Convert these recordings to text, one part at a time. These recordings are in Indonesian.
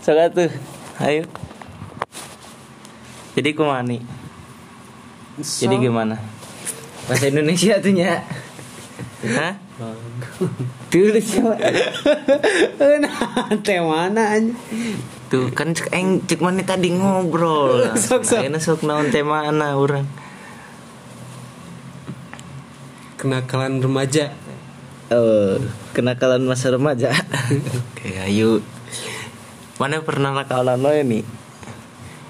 Soalnya tuh, ayo. Jadi kumani. Jadi gimana? Bahasa Indonesia tuh nya. Hah? Tulis coba. nah teh mana aja Tuh kan cek eng cek mana tadi ngobrol. Sok, sok. Ayeuna sok naon teh mana urang. kenakalan remaja Oh, kenakalan masa remaja. Oke, ayo. Mana pernah nakalan lo ini?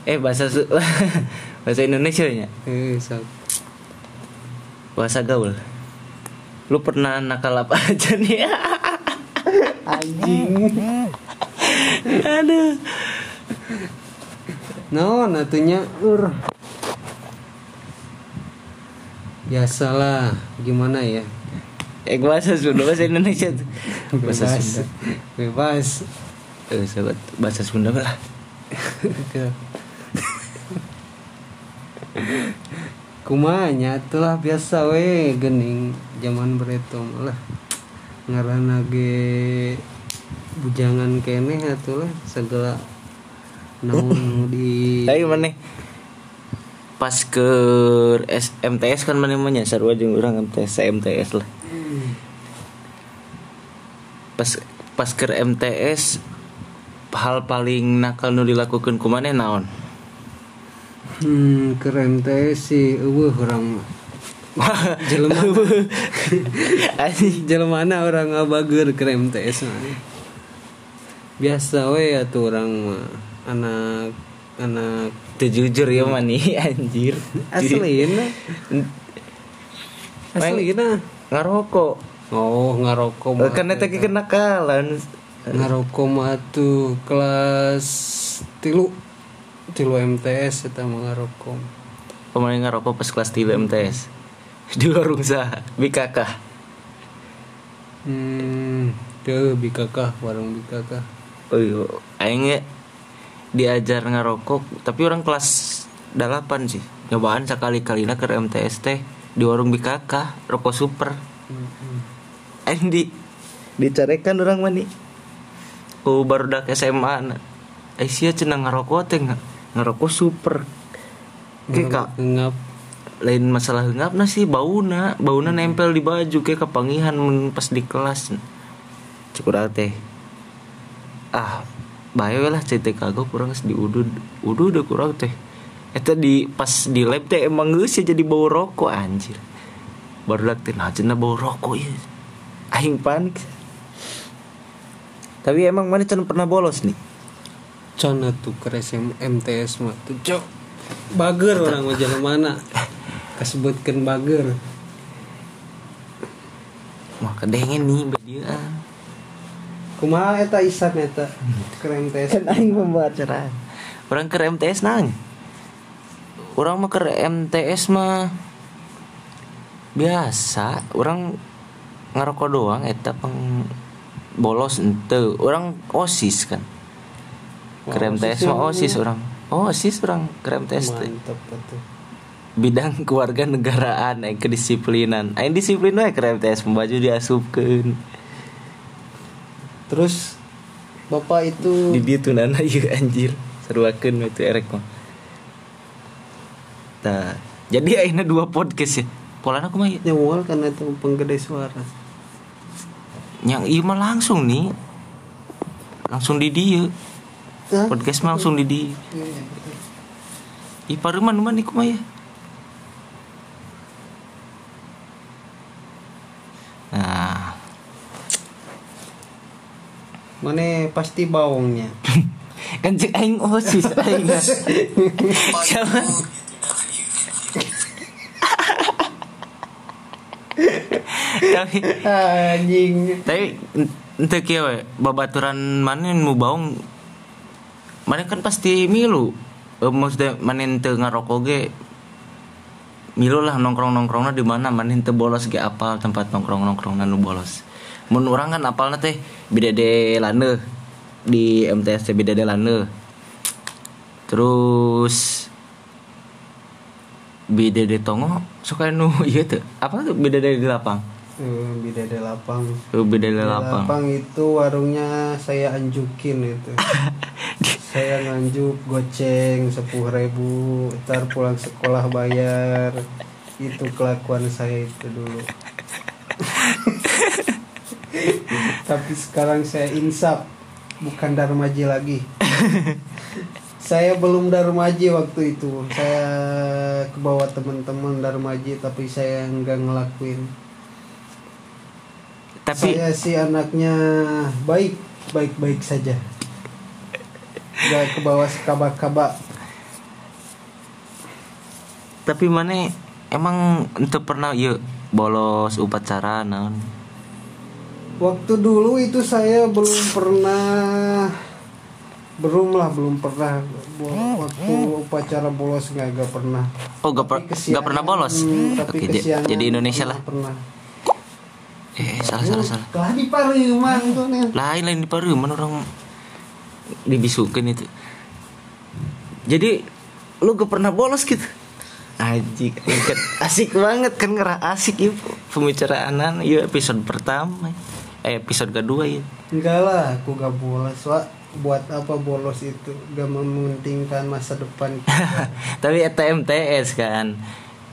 Eh bahasa Su- bahasa Indonesia nya. eh Bahasa gaul. Lu pernah nakal apa aja nih? anjing Aduh. no natunya ur biasalah gimana ya Eh bahasa Sunda bahasa Indonesia tuh. Bahasa bebas Sunda. bebas Eh, sahabat bahasa Sunda lah. kumanya itulah biasa we gening zaman beretom lah ngarana ge bujangan keneh atulah segala namun nu di Tapi mana? Pas ke SMTS kan mana mana sarua jeung urang MTS MTS lah. Pas pas ke MTS hal paling nakal nu dilakukan kumane naon? hmm keren teh sih eueuh urang jelema Anjing. jelemana orang ngabageur keren teh mah. biasa we atuh orang mah anak anak Tuh jujur ya mani anjir. aslina aslina ngarokok. oh ngarokok mah Kan eta ge kenakalan. ngarokok mah tuh kelas tilu tilu MTS eta mah ngarokok Pemain ngarokok pas kelas 3 MTS. Di warung sah, BKK. hmm tuh bikakah warung bikakah Oh iya, aing ge diajar ngarokok, tapi orang kelas 8 sih. Nyobaan sekali-kalina ke MTS teh di warung BKK, rokok super. Aing di dicarekan orang mani. Oh baru dak SMA na. Eh sia cenah ngarokok teh nga- ngarokok super. Kayak kak. ngap lain masalah ngap sih bauna bauna nempel di baju kayak kepangihan mun pas di kelas. Cukup teh ah bayo lah cerita kagok kurang di udud udud udah kurang teh. Eta di pas di lab teh emang geus ya jadi bau rokok anjir. Baru dak teh nah cenah bau rokok ya aing panik tapi emang mana cenah pernah bolos nih? Cana tuh ke MTS mah tuh cok. Bager orang mah jalan mana? Kasebutkeun bager. Mah kedengen nih bediaan kumaha eta isan eta? Ke MTS kan aing pembacaraan orang ke MTS nang. Orang mah ke MTS mah biasa. Orang ngerokok doang eta peng bolos ente. Orang osis kan? Ke Oh, OSIS mah yang osis orang oh osis orang mantap atuh. Bidang keluarga negaraan aing kedisiplinan. Aing disiplin we ke MTS membaju diasupkeun. Terus bapak itu di dia tuh nana iya anjir. Seruakeun itu erek mah. Nah, jadi akhirnya dua podcast ya. Polana aku mah nyawal karena itu penggede suara yang iya mah langsung nih. Langsung di dia. Podcast mah langsung di dia. Ih pareman man iku mah ya. Nah, mana pasti bawangnya kan cek aing osis aing. Siapa? Tapi anjing. Tapi ente kieu we babaturan mana nu baung mana kan pasti milu. Eh, maksudnya mana ente ngarokok ge milu lah nongkrong nongkrongnya di mana mana ente bolos ge apal tempat nongkrong nongkrong nu bolos. Mun urang kan apalna teh bidade lande di MTS teh bidade lande terus bidade tongo suka nu iya tuh apa tuh bidade di lapang Eh, Bidade Lapang. Oh, beda Bidade lapang. Lapang itu warungnya saya anjukin itu. saya nganjuk goceng sepuluh ribu, ntar pulang sekolah bayar. Itu kelakuan saya itu dulu. Tapi sekarang saya insaf, bukan darmaji lagi. saya belum darmaji waktu itu. Saya ke bawah teman-teman darmaji, tapi saya nggak ngelakuin. Tapi Saya sih anaknya baik, baik-baik saja. Gak ke bawah sekaba-kaba. tapi mana emang untuk pernah yuk bolos upacara naon. Waktu dulu itu saya belum pernah belum lah belum pernah Bo- waktu upacara bolos nggak gak pernah Oh, gak, per- gak pernah bolos. kesiangan- tapi kesiangan jadi Indonesia lah. pernah Eh, salah salah salah. lah di Pariman tuh nih Lain lain di Pariman orang dibisukin itu. Jadi lu gak pernah bolos gitu. Ajik, kan asik banget kan ngerah asik ya pembicaraan ya episode pertama. Eh episode kedua ya. enggak lah aku gak bolos Wak. buat apa bolos itu gak mementingkan masa depan. Tapi eta MTS kan.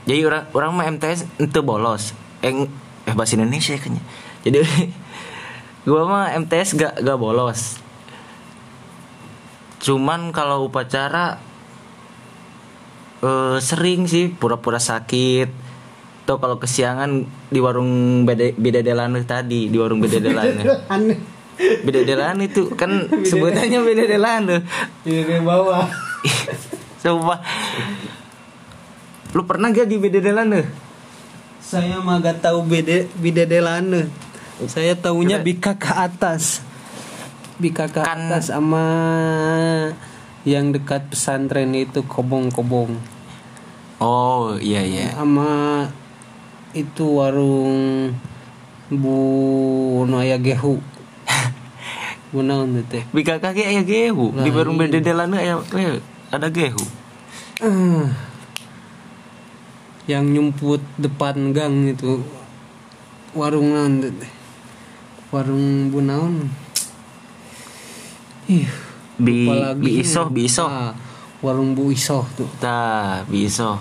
Jadi orang orang mah MTS itu bolos. Eh, eh bahasa Indonesia ya. Jadi gua mah MTS gak gak bolos. Cuman kalau upacara eh sering sih pura-pura sakit. Tuh kalau kesiangan di warung beda beda delane tadi, di warung beda delane. aneh beda delane itu kan sebutannya beda delane. di bawah Sumpah Lu pernah gak di beda delane? Saya mah gak tahu bidadelane saya taunya bika ke atas. Bika ke Kan- atas sama yang dekat pesantren itu kobong-kobong. Oh iya iya. Sama itu warung Bu Noya Gehu. Bu naon teh. Bika kaki aya gehu? Di warung iya. beda delane aya ada gehu? Ah. Yang nyumput depan gang itu. Warung naon teh warung Bu naon. Ih, Bi, lagi. bi isoh bi isoh. Ah, warung Bu Isoh tuh. Tah bi isoh.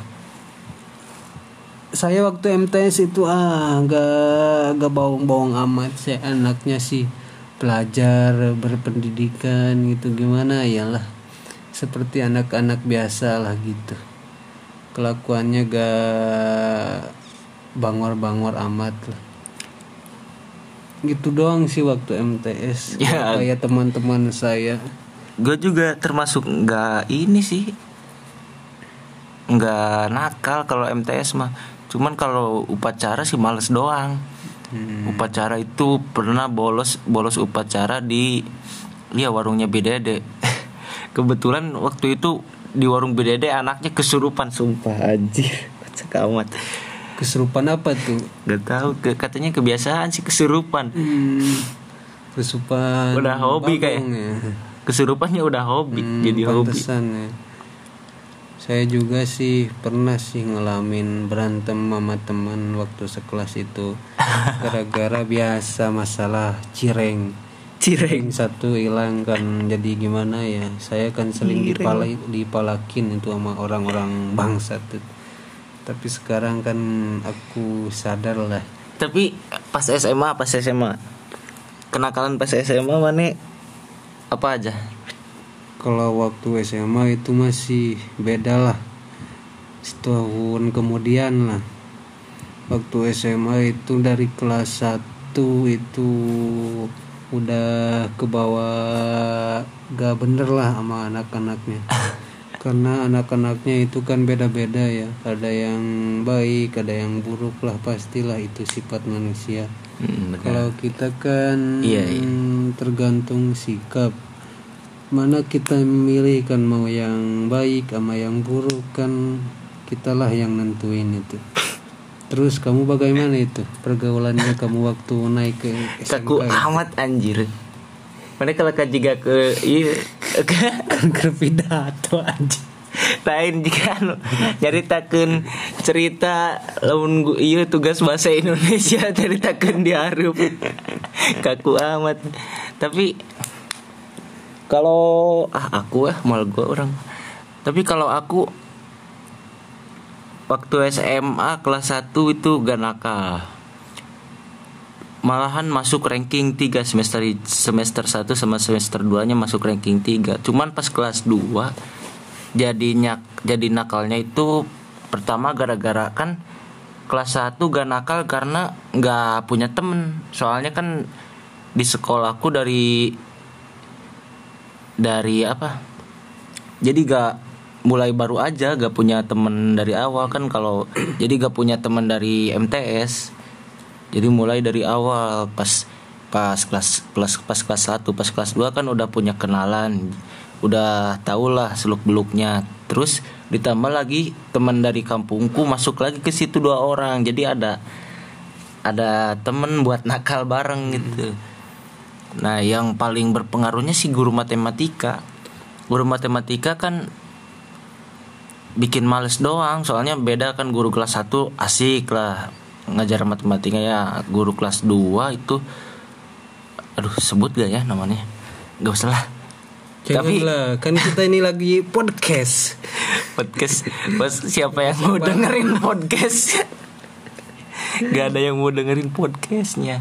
Saya waktu MTS itu ah gak gak bawang-bawang amat saya anaknya sih pelajar berpendidikan gitu. Gimana? Ya lah seperti anak-anak biasa lah gitu kelakuannya gak bangor-bangor amat lah gitu doang sih waktu MTS Ya. kayak teman-teman saya Gue juga termasuk nggak ini sih nggak nakal kalau MTS mah Cuman kalau upacara sih males doang Hmm. Upacara itu pernah bolos bolos upacara di ya warungnya Bidede. Kebetulan waktu itu di warung Bidede anaknya kesurupan sumpah anjir. Sekamat. kesurupan apa tuh Gak tahu ke, katanya kebiasaan sih kesurupan. hmm, kesurupan Udah hobi kayak. ya. Kesurupannya udah hobi, Hmm, jadi hobi. ya. Saya juga sih pernah sih ngalamin berantem sama teman waktu sekelas itu gara-gara biasa masalah cireng. Cireng. satu hilang kan jadi gimana ya? Saya kan sering dipala dipalakin itu sama orang-orang bangsa tuh. Tapi sekarang kan aku sadar lah. Tapi pas SMA, pas SMA. Kenakalan pas SMA mana apa aja? Kalau waktu SMA itu masih beda lah Setahun kemudian lah Waktu SMA itu dari kelas 1 itu Udah ke bawah Gak bener lah sama anak-anaknya. Karena anak-anaknya itu kan beda-beda ya. Ada yang baik, ada yang buruk lah Pastilah itu sifat manusia. Hmm, kalau kita kan Iya, iya. tergantung sikap. Mana kita memilih kan mau yang baik sama yang buruk kan kitalah yang nentuin itu terus kamu bagaimana itu? Pergaulannya kamu waktu naik ke Kaku amat anjir. Mana kalau kak juga ke iya kan ke pidato anjing lain jika anu. Nyaritakeun cerita lamun ieu tugas bahasa Indonesia ceritakeun di harup kaku amat. Tapi kalau ah aku ah mal gua orang. Tapi kalau aku waktu SMA kelas 1 itu gak nakal malahan masuk ranking 3 semester semester 1 sama semester 2 nya masuk ranking 3 cuman pas kelas 2 jadinya jadi nakalnya itu pertama gara-gara kan kelas 1 gak nakal karena nggak punya temen. Soalnya kan di sekolahku dari dari apa? Jadi gak mulai baru aja gak punya temen dari awal kan kalau jadi gak punya temen dari MTS jadi mulai dari awal pas pas kelas kelas pas kelas 1 pas kelas 2 kan udah punya kenalan. Udah tau lah seluk beluknya terus ditambah lagi teman dari kampungku masuk lagi ke situ dua orang. Jadi ada ada temen buat nakal bareng gitu. Nah yang paling berpengaruhnya sih guru matematika. Guru matematika kan bikin males doang. Soalnya beda kan guru kelas 1 asik lah. Ngajar matematika ya guru kelas 2 itu aduh sebut gak ya namanya? Gak usah lah. Tapi Janganlah, kan kita ini lagi podcast. podcast? Bos siapa yang mau dengerin podcast? Gak ada yang mau dengerin podcastnya.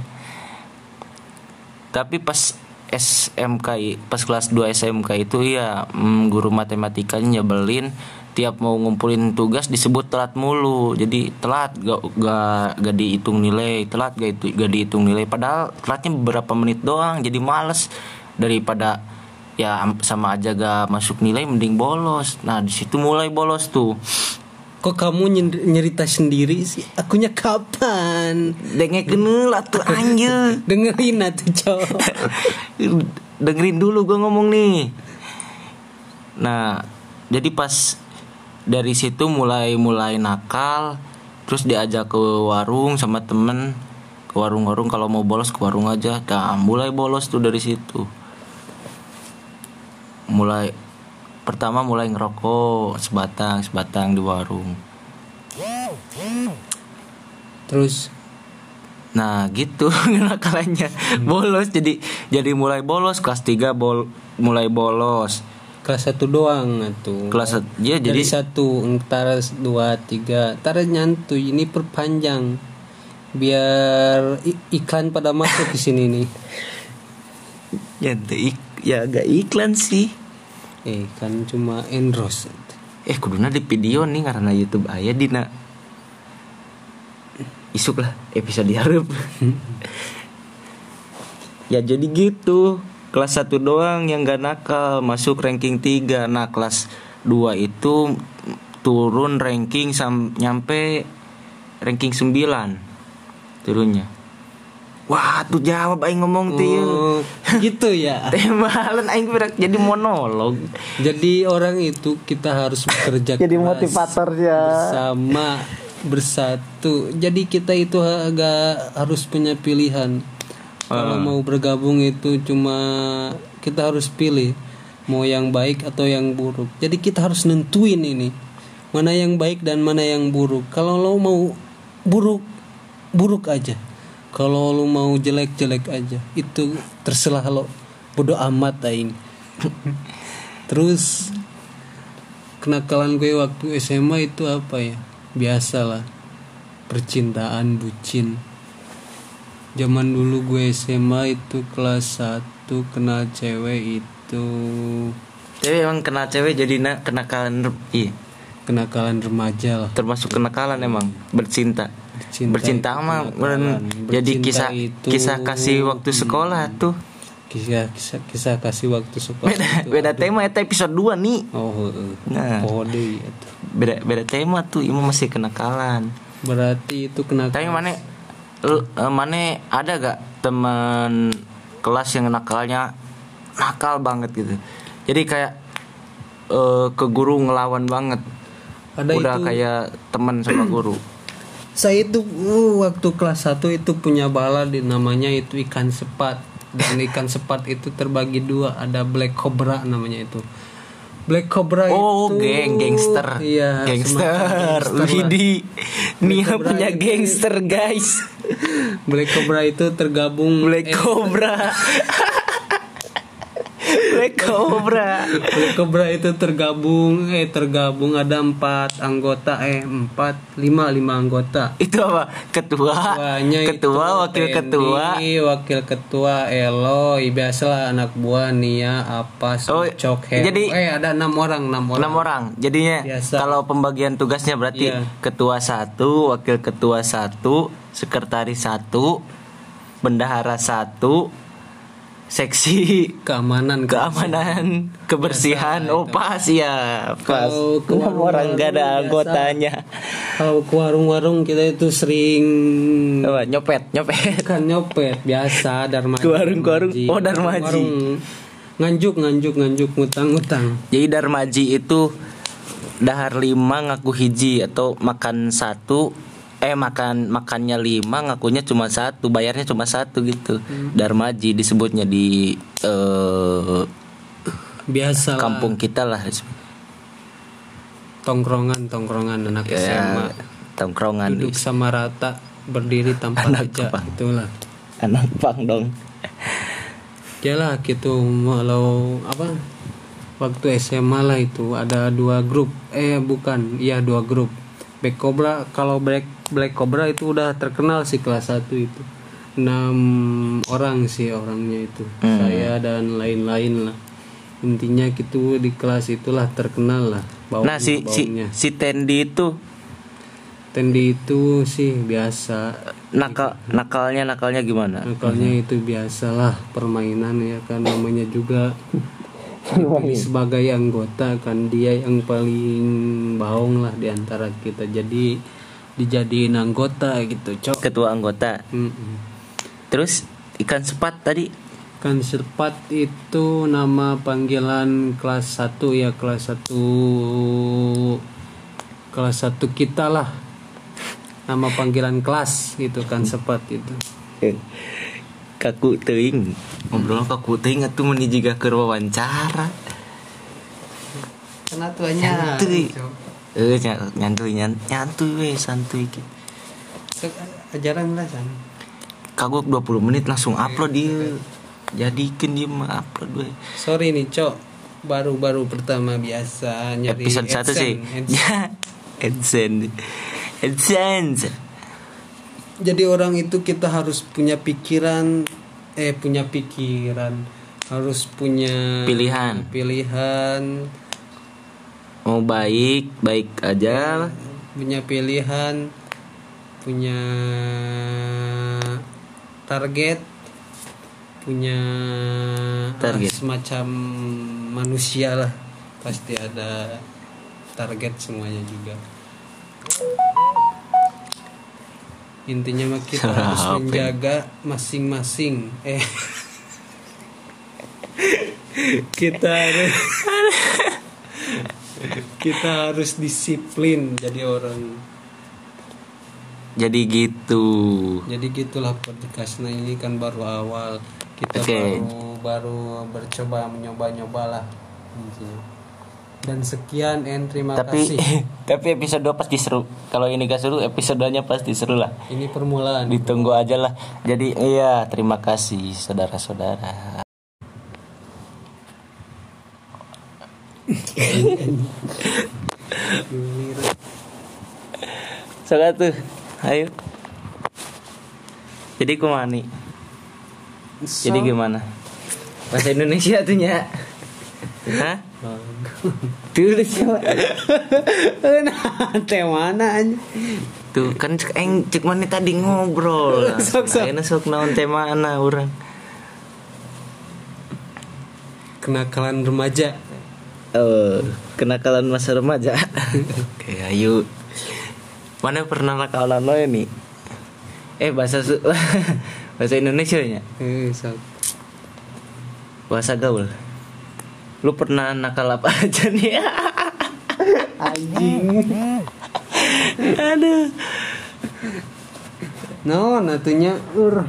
Tapi pas SMK pas kelas 2 SMK itu ya mm, guru matematikanya nyebelin tiap mau ngumpulin tugas disebut telat mulu. Jadi telat gak gak, gak dihitung nilai telat gak itu gak dihitung nilai. Padahal telatnya beberapa menit doang jadi males. Daripada ya am- sama aja gak masuk nilai mending bolos. Nah di situ mulai bolos tuh. Kok kamu nyer- nyerita sendiri sih? Akunya kapan? dengek lah tuh anjir Dengerin atuh, Cok. dengerin dulu gue ngomong nih. Nah jadi pas dari situ mulai mulai nakal terus diajak ke warung sama temen. Ke warung-warung kalau mau bolos ke warung aja. Nah mulai bolos tuh dari situ. Mulai pertama mulai ngerokok sebatang sebatang di warung. Terus? Nah gitu nakalannya bolos jadi jadi mulai bolos kelas 3 bol mulai bolos kelas satu doang atuh. kelas sat- ya jadi jadi satu antara dua tiga. Antara nyantuy ini perpanjang. Biar iklan pada masuk di sini nih. Ya tuh ik- ya agak iklan sih. Eh kan cuma endorse. Eh kuduna di video nih karena YouTube aya dina. Isuk lah episode diharap ya jadi gitu kelas 1 doang yang gak nakal masuk ranking 3 nah kelas 2 itu turun ranking sam nyampe ranking 9 turunnya. Wah tuh jawab aing ngomong tuh ya. oh, gitu ya. Temalan aing berak jadi monolog. Jadi orang itu kita harus bekerja jadi keras motivatornya bersama bersatu. Jadi kita itu agak harus punya pilihan kalau mau bergabung itu cuma kita harus pilih mau yang baik atau yang buruk. Jadi kita harus nentuin ini mana yang baik dan mana yang buruk. Kalau lo mau buruk buruk aja. Kalau lo mau jelek jelek aja itu terserah lo. Bodoh amat aing terus kenakalan gue waktu SMA itu apa ya? Biasalah percintaan bucin zaman dulu gue SMA itu kelas 1 kenal cewek itu. Tapi emang kena cewek jadi na- kenakalan iya. Kenakalan remaja lah. Termasuk kenakalan emang bercinta. Bercinta bercinta itu mah jadi kisah itu- kisah kasih waktu sekolah tuh. Kisah kisah kisah kasih waktu sekolah beda itu beda tema eta episode 2 nih oh. Nah. Oh, deui atuh. beda beda tema tuh ini masih kenakalan. Berarti itu tapi kenakalan mana lu- eh, mana ada gak teman kelas yang nakalnya nakal banget gitu? Jadi kayak eh, ke guru ngelawan banget. Ada udah itu. kayak teman sama guru. Saya itu uh, waktu kelas 1 itu punya bala di namanya itu ikan sepat. Dan ikan sepat itu terbagi dua. Ada black cobra namanya itu Black Cobra Oh, itu geng gangster. Iya, gangster. Widi. Nia punya itu- gangster, guys. Black Cobra itu tergabung Black eh, Cobra. Black Cobra. Black Cobra itu tergabung eh tergabung ada empat anggota eh empat lima lima anggota Itu apa? Ketua. Ketuanya itu ketua, wakil Tendi, ketua. wakil ketua Eloy biasalah anak buah Nia apa Oh, Cok jadi- eh ada enam orang enam orang Enam orang. Jadinya Biasa. kalau pembagian tugasnya berarti Iya. ketua satu, wakil ketua satu, sekretaris satu, bendahara satu, seksi keamanan keamanan, kebersihan, oh pas ya, pas. Kalau orang gak ada anggotanya. kalau ke warung-warung kita itu sering Apa, nyopet, nyopet. kan nyopet biasa darmaji Ke warung-warung. Oh, darmaji. Warung. nganjuk nganjuk nganjuk ngutang ngutang Jadi Darmaji itu dahar lima ngaku hiji atau makan satu eh makan makannya lima ngakunya cuma satu bayarnya cuma satu gitu. Darmaji disebutnya di eh, biasa lah. kampung kita lah. Tongkrongan tongkrongan anak ya, SMA tongkrongan. Duduk sama rata berdiri tanpa Anak meja itulah. Anak pang dong. Ya lah gitu. Kalau apa waktu SMA lah itu ada dua grup. Eh bukan iya dua grup. Black Cobra kalau Black Black Cobra itu udah terkenal sih kelas 1 itu. Enam orang sih orangnya itu. Hmm. saya dan lain-lain lah. Intinya gitu di kelas itulah terkenal lah bau nah si si baunya. si Tendi itu? Tendi itu sih biasa. Nakal nakalnya nakalnya gimana? Nakalnya itu biasalah permainan ya kan namanya juga. Sebagai anggota kan dia yang paling baung lah di antara kita. Jadi dijadiin anggota gitu cok. Ketua anggota. Mm-mm. terus ikan sepat tadi? Kan serpat itu nama panggilan kelas 1 ya kelas 1 kelas 1 kita lah. Nama panggilan kelas gitu kan sepat itu. Kaku teing ngobrol kaku teing itu meni juga ke wawancara. Karena tuanya Santuy. Eh ny- nyantuy nyan- nyantuy we santuy gitu ajaran lah kan kagok 20 menit langsung upload dia jadikan dia mah upload we sorry nih cok. Baru-baru pertama biasa nyari episode satu sih. Ya AdSense. AdSense. Jadi orang itu kita harus punya pikiran eh punya pikiran. Harus punya Pilihan. pilihan mau baik baik aja. Punya pilihan punya target punya Target. ah, semacam manusia lah. Pasti ada target semuanya juga. Intinya mah kita Suara harus menjaga masing-masing. Eh. Kita harus kita harus disiplin jadi orang. Jadi gitu. Jadi gitulah podcastnya ini kan baru awal. Kita Oke. baru baru bercoba menyoba-nyoba lah intinya. dan sekian and terima tapi kasih. tapi episode 2 pasti seru. Kalau ini gak seru episode 2 nya pasti seru lah. Ini permulaan. Ditunggu aja lah. Jadi iya terima kasih saudara-saudara Soalnya tuh ayo jadi kumani jadi gimana bahasa Indonesia tuh nya Hah? Tulis coba. nah teh mana aja Tuh kan cek eng cek mana tadi ngobrol. Sok, sok. Ayeuna sok naon teh mana urang. kenakalan remaja Eh, kenakalan masa remaja. Oke, ayo. Mana pernah nakalan lo ini? Eh bahasa Su- bahasa Indonesia nya. eh Bahasa gaul. Lu pernah nakal apa aja nih? anjing Aduh. no natunya ur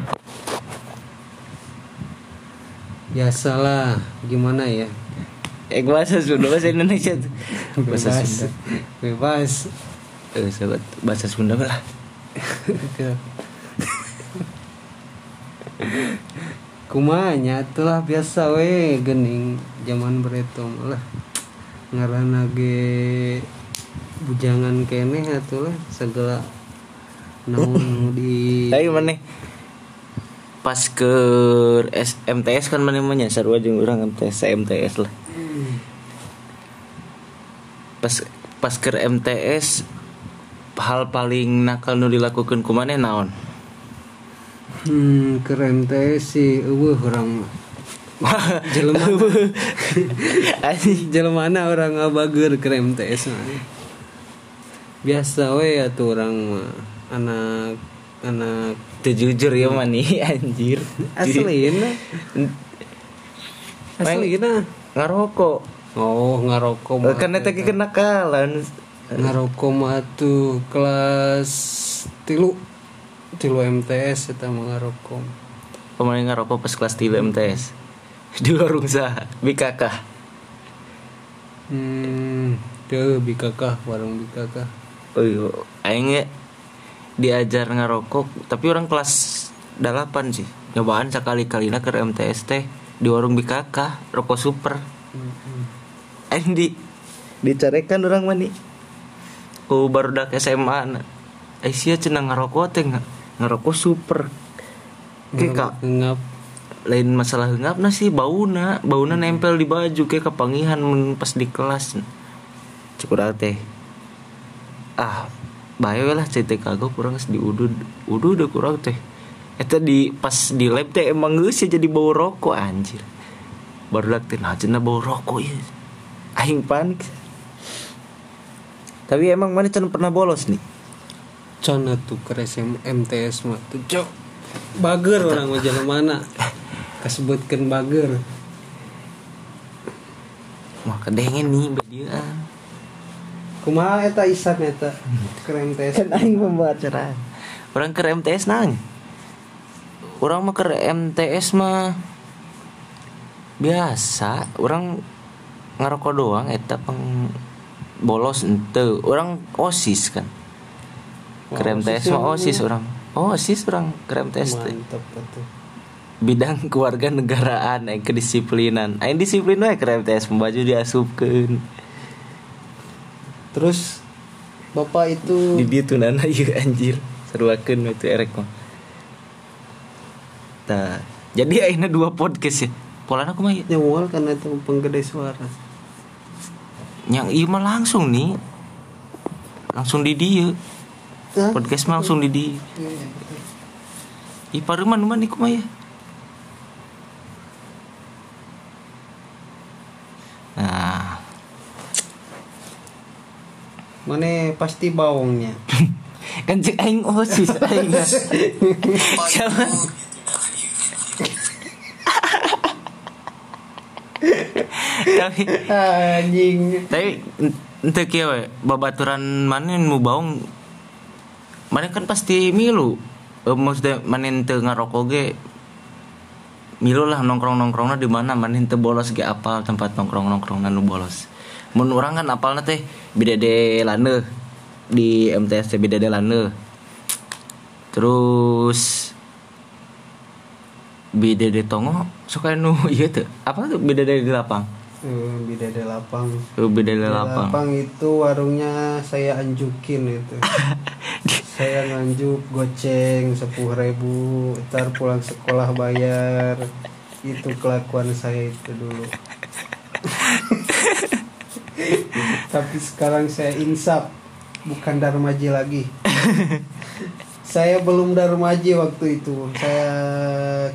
biasalah gimana ya Eh bahasa Sunda bahasa Indonesia tuh. Bahasa bebas Sunda. bebas Eh, sahabat bahasa Sunda lah. kumanya itulah biasa we gening zaman bereto lah ngarana ge bujangan kene atulah segala naon di Tapi mana pas ke S MTS kan mana seru aja orang MTS MTS lah. Pas pas ke MTS hal paling nakal nu dilakukan kumane naon? hmm keren teh sih eueuh orang jelema Anjing. jelemana orang ngabager ke MTS mah biasa we atuh orang anak anak jujur ya mani anjir. aslina aslina ngarokok. oh ngarokok mah Karena tadi kenakalan. ngarokok mah tuh kelas tilu tilu MTS eta mah ngarokok Pemain ngarokok pas kelas 3 MTS. Di warung sah, BKK. hmm tuh bikakah warung bikakah Oh iya, aing ge diajar ngarokok, tapi orang kelas 8 sih. Nyobaan sekali-kalina ke MTS teh di warung BKK, rokok super. Aing di dicarekan orang mani. Ku baru dak SMA na. Eh sia cenah ngarokok teh nga- ngarokok super. Kayak ngap lain masalah ngap sih bauna, bauna nempel di baju kayak kepangihan pas di kelas. Cukup teh. Ah, bae lah cetek kagok kurang di udud. Udud udah kurang teh. Eta di pas di lab teh emang geus ya jadi bau rokok anjir. Baru teh nah cenah bau rokok ya. Aing panik. Tapi emang mana cenah pernah bolos nih? Cona tuh ke SM MTS mah tuh cok bager orang mah jalan mana kasebutkeun bager Wah kedengen nih dia. kumaha eta isan eta ke MTS kan aing pembacaraan orang ke MTS nang orang mah ke MTS mah biasa. Orang ngerokok doang eta peng bolos ente. Orang osis kan. Wah, MTS mah osis orang. Oh osis orang mantap atuh bidang keluarga negaraan eh kedisiplinan. Aing disiplin wae ke MTS membaju diasupkeun. Terus bapak itu di dia tuh nana ieu anjir. Seruakeun itu erek mah Jadi akhirnya dua podcast ya? Polana aku mah ieu. nyawal karena itu penggede suara. Yang iya mah langsung nih. Langsung di dia. Hah? podcast mah langsung di dia. Ih paruman man iku mah ya? Nah. Mana pasti bawangnya kan cek aing osis aing. Siapa tapi anjing. Tapi ente kieu we babaturan mana nu baung? Mana kan pasti milu. Eh, maksudnya mana ente ngarokok ge? Milu lah nongkrong nongkrongnya di mana mana ente bolos ge apal tempat nongkrong nongkrong nu bolos. Mun urang kan apalna teh? Bidede lane. Di MTS teh bidede lane. Terus bidede tongo suka nu iya tuh apa tuh bidede di lapang Eh, bidade lapang. Oh, bidede Bidade lapang. lapang itu warungnya saya anjukin itu. Saya nganjuk goceng sepuluh ribu ntar pulang sekolah bayar. Itu kelakuan saya itu dulu. Tapi sekarang saya insaf bukan darmaji lagi. Saya belum darmaji waktu itu. Saya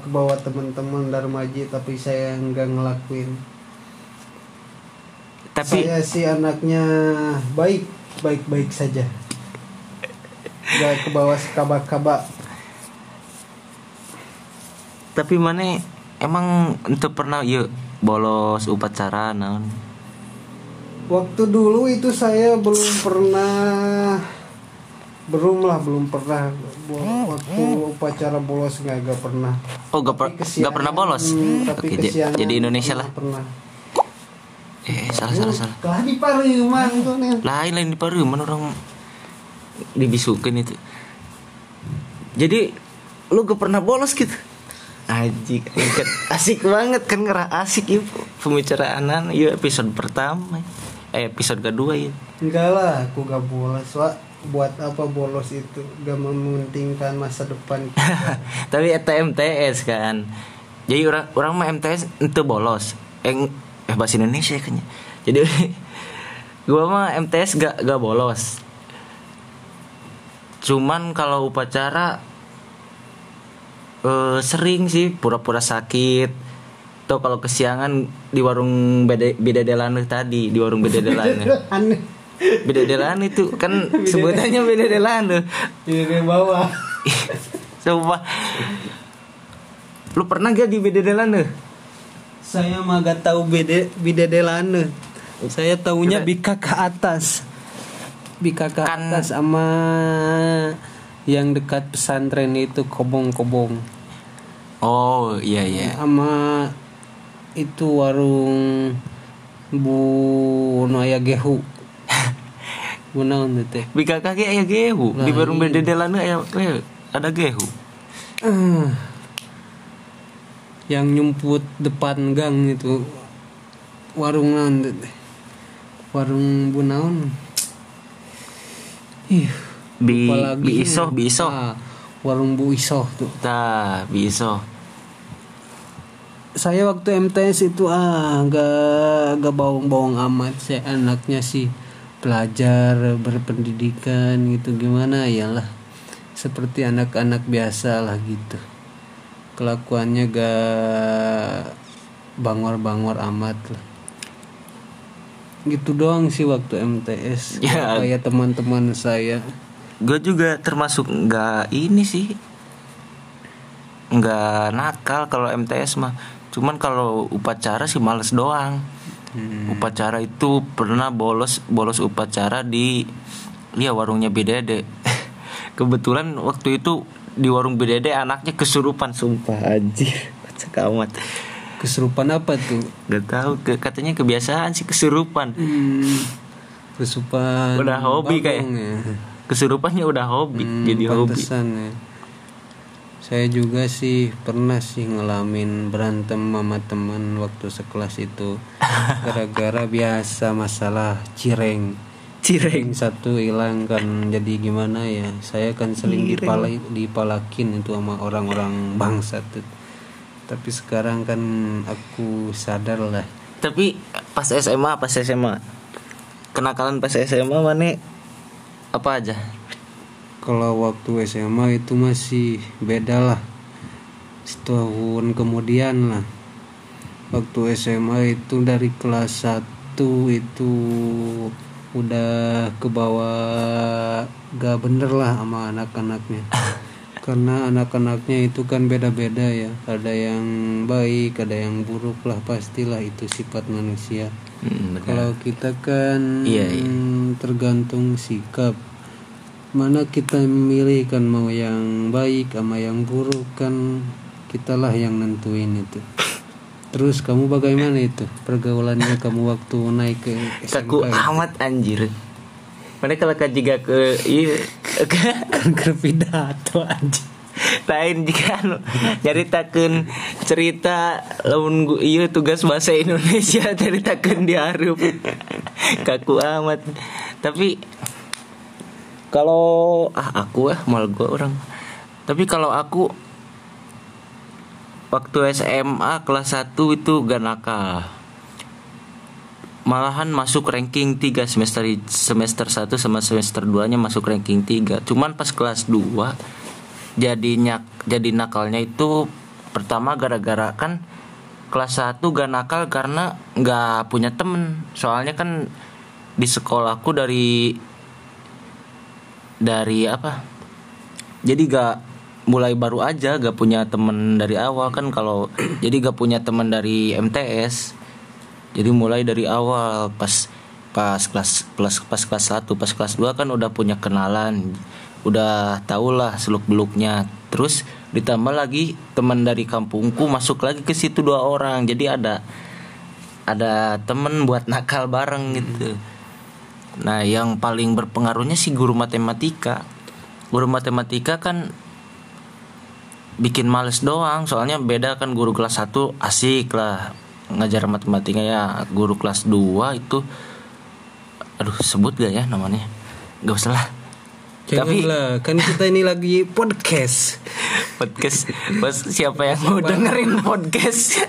ke bawah teman-teman darmaji tapi saya nggak ngelakuin tapi saya sih anaknya baik baik baik saja. Nggak ke bawah sekaba-kaba tapi mana emang untuk pernah yuk bolos upacara naon? Waktu dulu itu saya belum pernah belum lah belum pernah waktu upacara bolos nggak nggak pernah. Oh gak, per- Tapi kesiangan- gak pernah bolos? Hmm, tapi kesiangan jadi Indonesia lah. pernah eh salah salah salah Kelah di Pariman tuh nih. lain lain di Paruman orang dibisukin itu jadi lu gak pernah bolos gitu Ajik, inget. asik banget kan ngerah asik ya pembicaraan ya episode pertama eh episode kedua ya Enggak lah, aku gak bolos, Wak. Buat apa bolos itu? Gak mementingkan masa depan tapi eta MTS kan jadi orang orang mah MTS itu bolos eh, ng- eh bahasa Indonesia kan ya. jadi gua mah MTS gak gak bolos. Cuman kalau upacara eh, sering sih pura-pura sakit. Atau kalau kesiangan di warung beda beda delane tadi di warung beda delane beda delane itu kan sebutannya beda delane Ini di bawah. Sumpah. Lu pernah gak di beda delane? Saya mah gak tahu beda beda delane. Saya taunya bika ke atas. Bika ke Kan- atas sama yang dekat pesantren itu kobong-kobong. Oh iya iya Sama itu warung Bu Noya Gehu. Bu naon teh? Bika kaki aya gehu Di Lah, warung iya. beda delane aya eh, ada gehu Ah. Yang nyumput depan gang itu warung naon warung Bu naon? Ih, Bi, lagi. bi isoh bi isoh Ah, warung Bu Isoh tuh. Tah bi isoh Saya waktu MTS itu ah gak gak bawang-bawang amat. Saya anaknya sih pelajar berpendidikan gitu gimana ya lah. Seperti anak-anak biasa lah gitu. Kelakuannya gak bangor-bangor amat lah. Gitu doang sih waktu MTS. Ya. Kayak teman-teman saya. Gue juga termasuk nggak ini sih nggak nakal kalau MTS mah cuman kalau upacara sih males doang Hmm. upacara itu pernah bolos bolos upacara di ya warungnya Bedede kebetulan waktu itu di warung Bedede anaknya kesurupan sumpah anjir kocak amat Kesurupan apa tuh? gak tahu ke, katanya kebiasaan sih kesurupan Hmm, kesurupan Udah hobi kayak. ya. kesurupannya udah hobi Hmm, jadi hobi ya. Saya juga sih pernah sih ngalamin berantem sama teman waktu sekelas itu gara-gara biasa masalah cireng. Cireng satu hilang kan jadi gimana ya? Saya kan sering dipala dipalakin itu sama orang-orang bangsat tuh. Tapi sekarang kan aku sadar lah. tapi pas SMA pas SMA kenakalan pas SMA mana apa aja Kalau waktu SMA itu masih beda lah Setahun kemudian lah Waktu SMA itu dari kelas 1 itu Udah ke bawah Gak bener lah sama anak-anaknya Karena anak-anaknya itu kan beda-beda ya Ada yang baik, ada yang buruk lah Pastilah itu sifat manusia Hmm, kalau kita kan Iya, iya. tergantung sikap. Mana kita memilih kan mau yang baik sama yang buruk kan kitalah yang nentuin itu. Terus kamu bagaimana itu pergaulannya kamu waktu naik ke kaku SMK? itu? amat anjir mana kalau jika ke iya kan ke pidato anjing. lain jika anu nyaritakeun cerita lamun iya tugas bahasa Indonesia ceritakeun di harup kaku amat tapi kalau ah aku ah mal gua orang tapi kalau aku waktu SMA kelas 1 itu gak nakal malahan masuk ranking 3 semester semester 1 sama semester 2 nya masuk ranking 3 cuman pas kelas 2 jadinya jadi nakalnya itu pertama gara-gara kan kelas 1 gak nakal karena nggak punya temen. Soalnya kan di sekolahku dari dari apa? Jadi gak mulai baru aja gak punya temen dari awal kan kalau jadi gak punya temen dari MTS jadi mulai dari awal pas pas kelas plus pas kelas 1 pas kelas 2 kan udah punya kenalan. Udah tau lah seluk beluknya terus ditambah lagi teman dari kampungku masuk lagi ke situ dua orang. Jadi ada ada temen buat nakal bareng gitu. Nah yang paling berpengaruhnya sih guru matematika. Guru matematika kan bikin males doang. Soalnya beda kan guru kelas 1 asik lah. Ngajar matematika ya guru kelas 2 itu. Aduh sebut gak ya namanya? Gak usah lah. Tapi Janganlah, kan kita ini lagi podcast. podcast. Pas siapa yang mau dengerin podcast?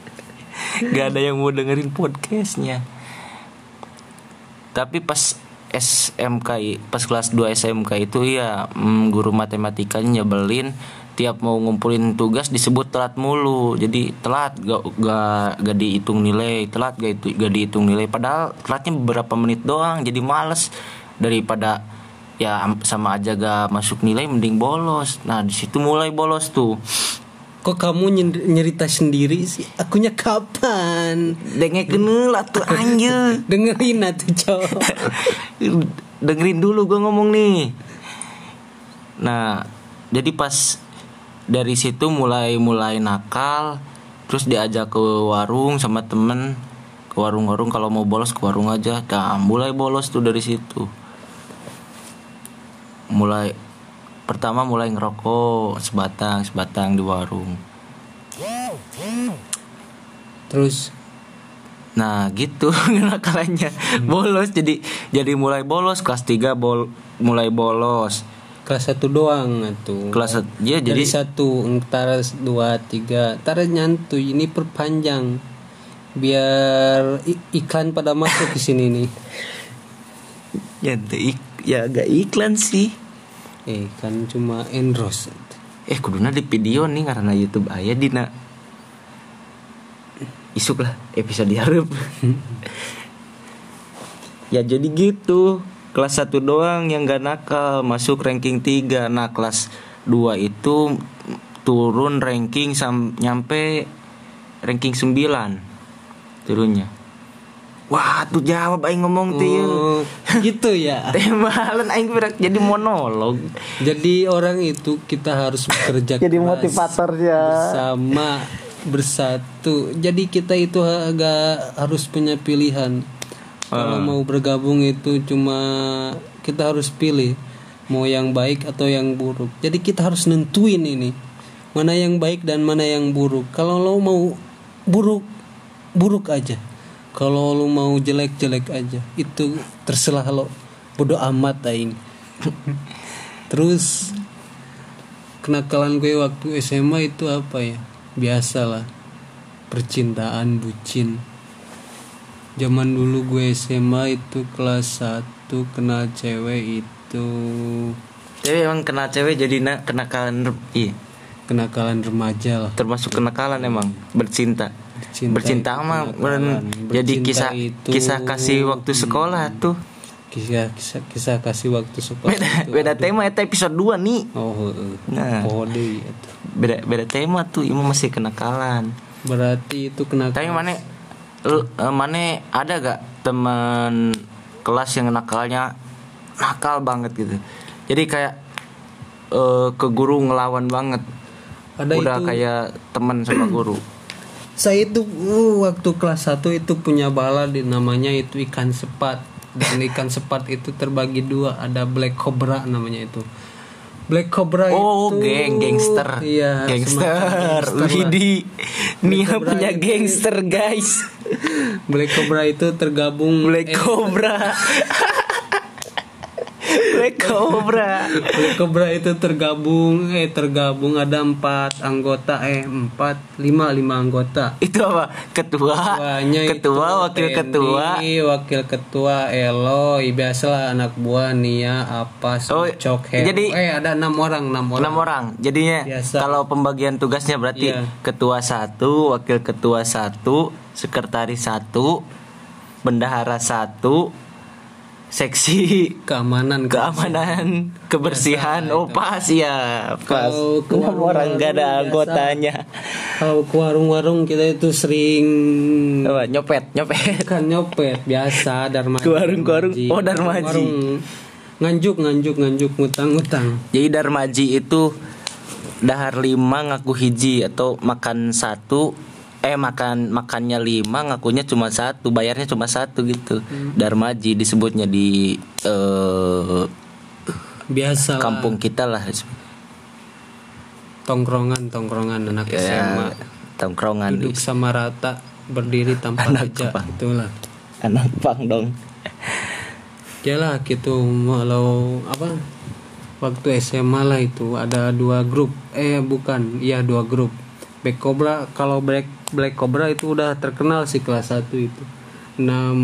Gak ada yang mau dengerin podcastnya. Tapi pas SMK Pas kelas 2 SMK itu ya mm, Guru matematikanya nyebelin Tiap mau ngumpulin tugas disebut telat mulu. Jadi telat gak, gak, gak dihitung nilai Telat gak, itu, gak dihitung nilai. Padahal telatnya beberapa menit doang Jadi males. Daripada ya am- sama aja gak masuk nilai mending bolos. Nah di situ mulai bolos tuh. Kok kamu nyer- nyerita sendiri sih? Akunya kapan? Dengek lah tuh anjir. Dengerin atuh cowok. Dengerin dulu gue ngomong nih. Nah Jadi pas Dari situ mulai mulai nakal Terus diajak ke warung sama temen. Ke warung-warung kalau mau bolos ke warung aja. Nah mulai bolos tuh dari situ. Mulai Pertama mulai ngerokok Sebatang Sebatang di warung. Terus Nah gitu kenakalannya Bolos jadi Jadi mulai bolos Kelas 3 bol, mulai bolos kelas satu doang atuh. Kelas sat- ya Jadi jadi satu, entar dua, tiga, entar nyantuy ini perpanjang biar iklan pada masuk ke sini nih. ya, ik- ya agak iklan sih Eh kan cuma endorse. Eh kuduna di video nih karena YouTube aya dina Isuk lah episode hareup Ya jadi gitu Kelas 1 doang yang gak nakal Masuk ranking 3 Nah kelas 2 itu Turun ranking sam nyampe Ranking 9 Turunnya Wah tuh jawab aing ngomong tuh ya. Oh, gitu ya. Temalan aing berak jadi monolog Jadi orang itu kita harus bekerja keras motivatornya bersama bersatu. Jadi kita itu agak harus punya pilihan. Kalau mau bergabung itu cuma kita harus pilih mau yang baik atau yang buruk. Jadi kita harus nentuin ini mana yang baik dan mana yang buruk. Kalau lo mau buruk buruk aja. Kalau lo mau jelek-jelek aja. Itu terserah lo. Bodoh amat aing. Terus kenakalan gue waktu SMA itu apa ya? Biasalah. Percintaan bucin. Zaman dulu gue SMA itu kelas 1 kenal cewek itu Cewek emang kena cewek jadi na kenakalan iya kenakalan remaja lah. termasuk kenakalan emang bercinta Bercinta bercinta itu mah kenakalan. jadi Bercinta kisah itu- kisah kasih waktu sekolah tuh Kisah kisah, kisah kasih waktu sekolah. beda itu. beda tema itu episode 2 nih Oh. Nah. Oh, deui atuh. beda beda tema tuh imu masih kenakalan Berarti itu kenakalan. tapi mana lu- eh, mana ada gak teman kelas yang nakalnya nakal banget gitu? Jadi kayak eh, ke guru ngelawan banget. Ada udah itu- kayak teman sama guru. Saya itu uh, waktu kelas 1 itu punya bala di namanya itu ikan sepat. Dan ikan sepat itu terbagi dua. Ada black cobra namanya itu black cobra Oh, itu geng gangster. iya gangster. Widi. Nia Cobra punya itu- gangster, guys. black cobra itu tergabung Black eh, Cobra. Black Cobra. Black Cobra itu tergabung eh tergabung ada empat anggota eh empat lima lima anggota Itu apa? Ketua. Ketuanya ketua, itu wakil Tenny, ketua. wakil ketua Eloy biasalah anak buah Nia apa Oh, Cok jadi- eh ada enam orang enam orang Enam orang. Jadinya Biasa. kalau pembagian tugasnya berarti Iya. ketua satu, wakil ketua satu, sekretaris satu, bendahara satu, seksi. Keamanan. Keamanan. Kebersihan. Oh pas. Ya pas. Kalau enam orang gak ada anggotanya. Kalau ke warung-warung kita itu sering Apa, nyopet nyopet. Kan nyopet biasa darmaji. Ke warung-warung. Oh, darmaji. Warung. nganjuk nganjuk nganjuk ngutang ngutang. Jadi darmaji itu dahar lima ngaku hiji atau makan satu eh makan makannya lima ngakunya cuma satu bayarnya cuma satu gitu. Darmaji disebutnya di eh, biasa lah. kampung kita lah. Tongkrongan tongkrongan anak ya, SMA tongkrongan. Duduk sama rata berdiri tanpa Anak kepang. itulah. Anak pang dong. Ya lah gitu. Kalau apa waktu SMA lah itu ada dua grup. Eh bukan iya dua grup. Black Cobra kalau Black Black Cobra itu udah terkenal sih kelas 1 itu. Enam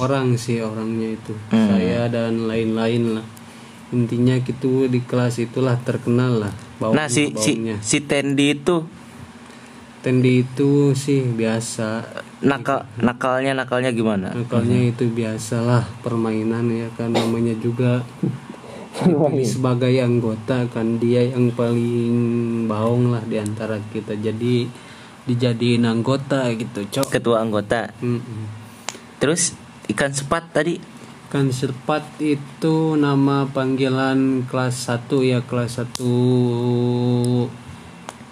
orang sih orangnya itu. Hmm. saya dan lain-lain lah. Intinya gitu di kelas itulah terkenal lah baunya, nah si si baunya. si Tendi itu? Tendi itu sih biasa. Nakal nakalnya nakalnya gimana? Nakalnya itu biasalah permainan ya kan namanya juga ini sebagai anggota kan dia yang paling baung lah di antara kita. Jadi dijadiin anggota gitu cok. Ketua anggota. Mm-mm. terus ikan sepat tadi? Kan serpat itu nama panggilan kelas 1 ya kelas 1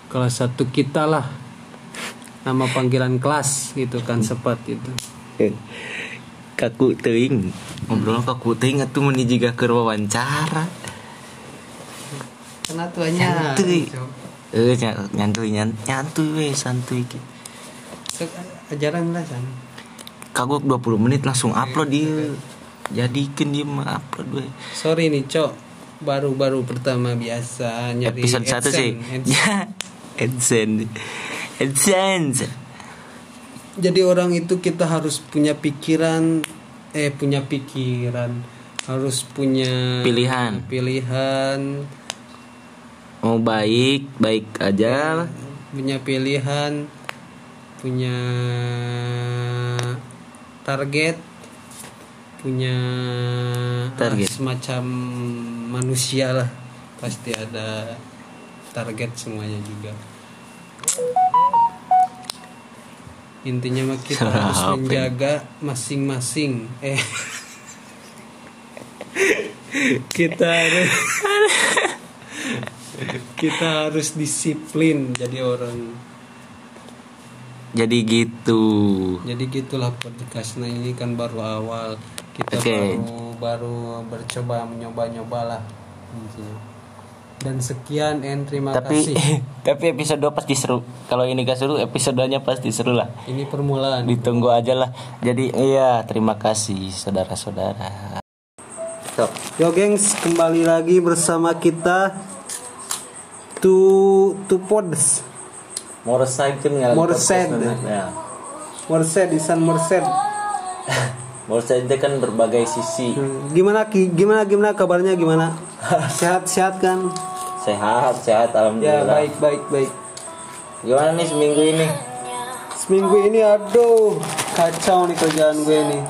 kelas 1 kita lah. Nama panggilan kelas gitu kan sepat itu. Kaku teing ngobrol kaku teing itu meni juga ke wawancara. Karena tuanya. Eh ny- nyantuy nyan- nyantuy we santuy ki. ajaran lah san. Kagok 20 menit langsung upload dia jadikan dia mah upload we sorry nih cok. Baru-baru pertama biasa nyari episode satu sih. Ya AdSense. AdSense. Jadi orang itu kita harus punya pikiran eh punya pikiran. Harus punya Pilihan. pilihan mau baik baik aja punya pilihan punya target punya Target. ah, semacam manusia lah. Pasti ada target semuanya juga. Intinya mah kita Salah harus menjaga masing-masing eh. Kita harus kita harus disiplin jadi orang. Jadi gitu. Jadi gitulah podcastnya ini kan baru awal. Kita Oke. baru baru bercoba menyoba-nyoba lah intinya. dan sekian and terima tapi kasih. tapi episode 2 pasti seru. Kalau ini gak seru episodenya pasti seru lah. Ini permulaan. Ditunggu aja lah. Jadi iya terima kasih saudara-saudara. Yo gengs, kembali lagi bersama kita Tu Tu Pods Morside kan nggak ya. Merced di San Merced. Morside itu kan berbagai sisi Hmm, Gimana Ki? Gimana gimana kabarnya gimana? Sehat-sehat kan? sehat sehat Ya alhamdulillah baik baik baik. gimana nih seminggu ini Seminggu ini aduh kacau nih kerjaan gue nih.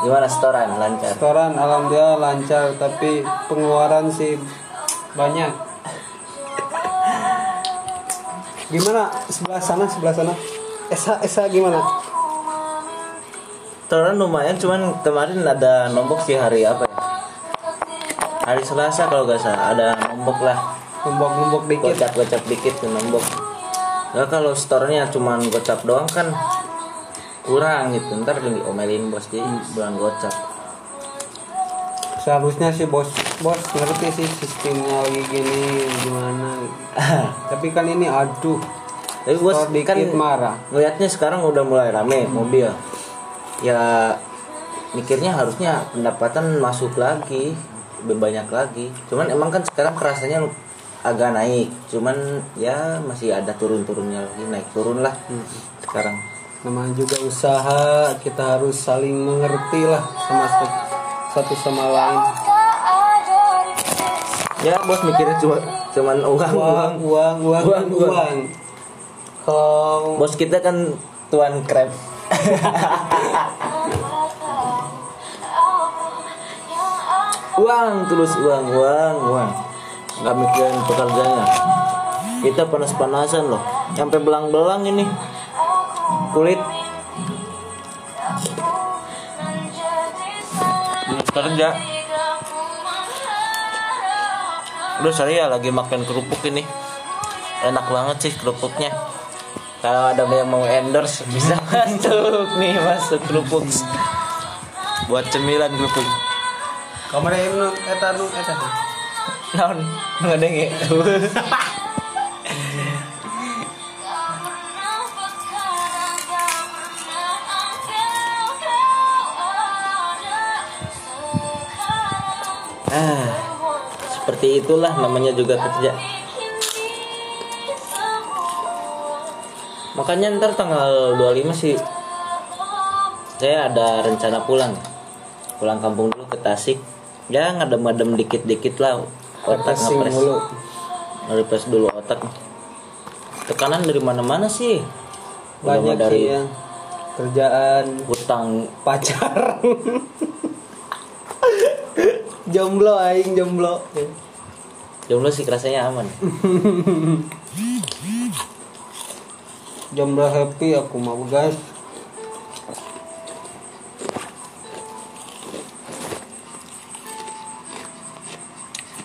gimana setoran lancar Restoran alhamdulillah lancar tapi pengeluaran sih banyak. Gimana sebelah sana sebelah sana? Esa Esa gimana? setoran lumayan cuman kemarin ada nombok sih hari apa ya hari Selasa kalau gak salah ada nombok lah Nombok-nombok dikit. gocap gocap dikit tuh nombok ya kalau storenya cuman gocap doang kan kurang gitu ntar diomelin bos jadi bulan gocap Seharusnya sih bos. Bos ngerti sih sistemnya lagi gini gimana. tapi kan ini aduh. tapi bos kan marah. ngeliatnya sekarang udah mulai rame mobil. Ya mikirnya harusnya pendapatan masuk lagi lebih banyak lagi. Cuman emang kan sekarang kerasanya agak naik. Cuman ya masih ada turun-turunnya lagi naik turun lah sekarang. Namanya juga usaha kita harus saling mengerti lah sama satu, sama lain. Ya bos mikirnya cuma cuman uang uang uang. uang uang Uang, uang, uang. kalau bos kita kan tuan krep. Uang tulus uang uang uang. Nggak mikirin pekerjaannya. Kita panas-panasan loh. Sampai belang-belang ini. Kulit kerja Udah saya lagi makan kerupuk ini. Enak banget sih kerupuknya. Kalau ada yang mau endorse bisa masuk nih masuk kerupuk. Buat cemilan kerupuk. Kamar yang nu eta nu eta naon? Ngedenge ah seperti itulah namanya juga kerja. Makanya ntar tanggal 25 sih saya ada rencana pulang. Pulang kampung dulu ke Tasik. Ya ngadem-ngadem dikit-dikit lah otak ngepres. dulu. refresh dulu otak. Tekanan dari mana-mana sih? Udah banyak mah dari sih ya. Kerjaan utang pacar. Jomblo aing jomblo jomblo sih rasanya aman. Jomblo happy aku mau guys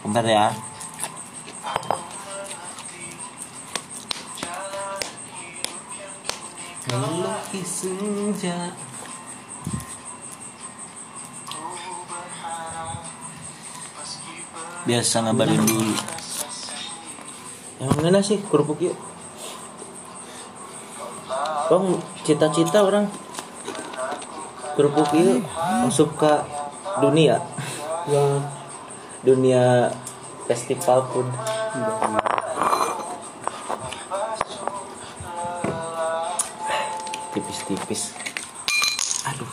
bentar ya. Melukis senja biasa ngabarin dulu. Yang mana sih kerupuk yuk. Bang, cita-cita orang. Kerupuk yuk. Masuk ke dunia. Ya. Dunia festival food. Tipis-tipis. Aduh.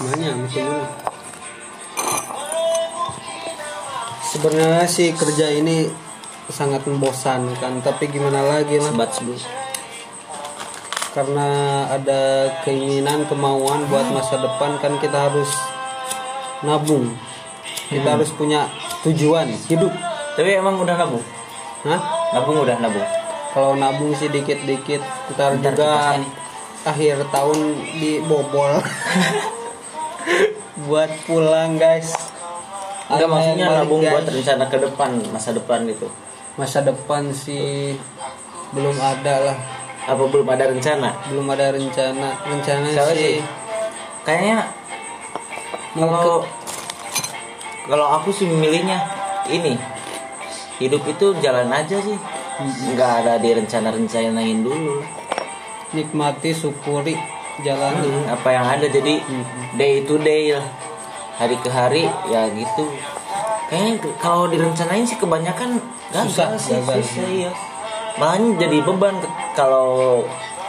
Mana misalnya Sebenarnya sih kerja ini sangat membosankan, tapi gimana lagi lah sebat sebut karena ada keinginan kemauan buat masa depan kan kita harus nabung. Kita harus punya tujuan hidup. Tapi emang udah nabung? Hah? nabung udah nabung? Kalau nabung sih dikit-dikit ntar Ntar juga akhir tahun dibobol. Buat pulang guys Enggak Ada maksudnya nabung guys. buat rencana ke depan masa depan gitu. Masa depan sih belum ada lah. Apa belum ada rencana? Belum ada rencana. Rencana sih sih? kayaknya kalau kalau aku sih memilihnya ini. Hidup itu jalan aja sih. Nggak ada direncana-rencanain dulu. Nikmati syukuri jalani apa yang ada. Jadi day to day lah hari ke hari ya gitu kayaknya kalau direncanain sih kebanyakan gagal Susah, sih gagal. susah, iya. malah jadi beban kalau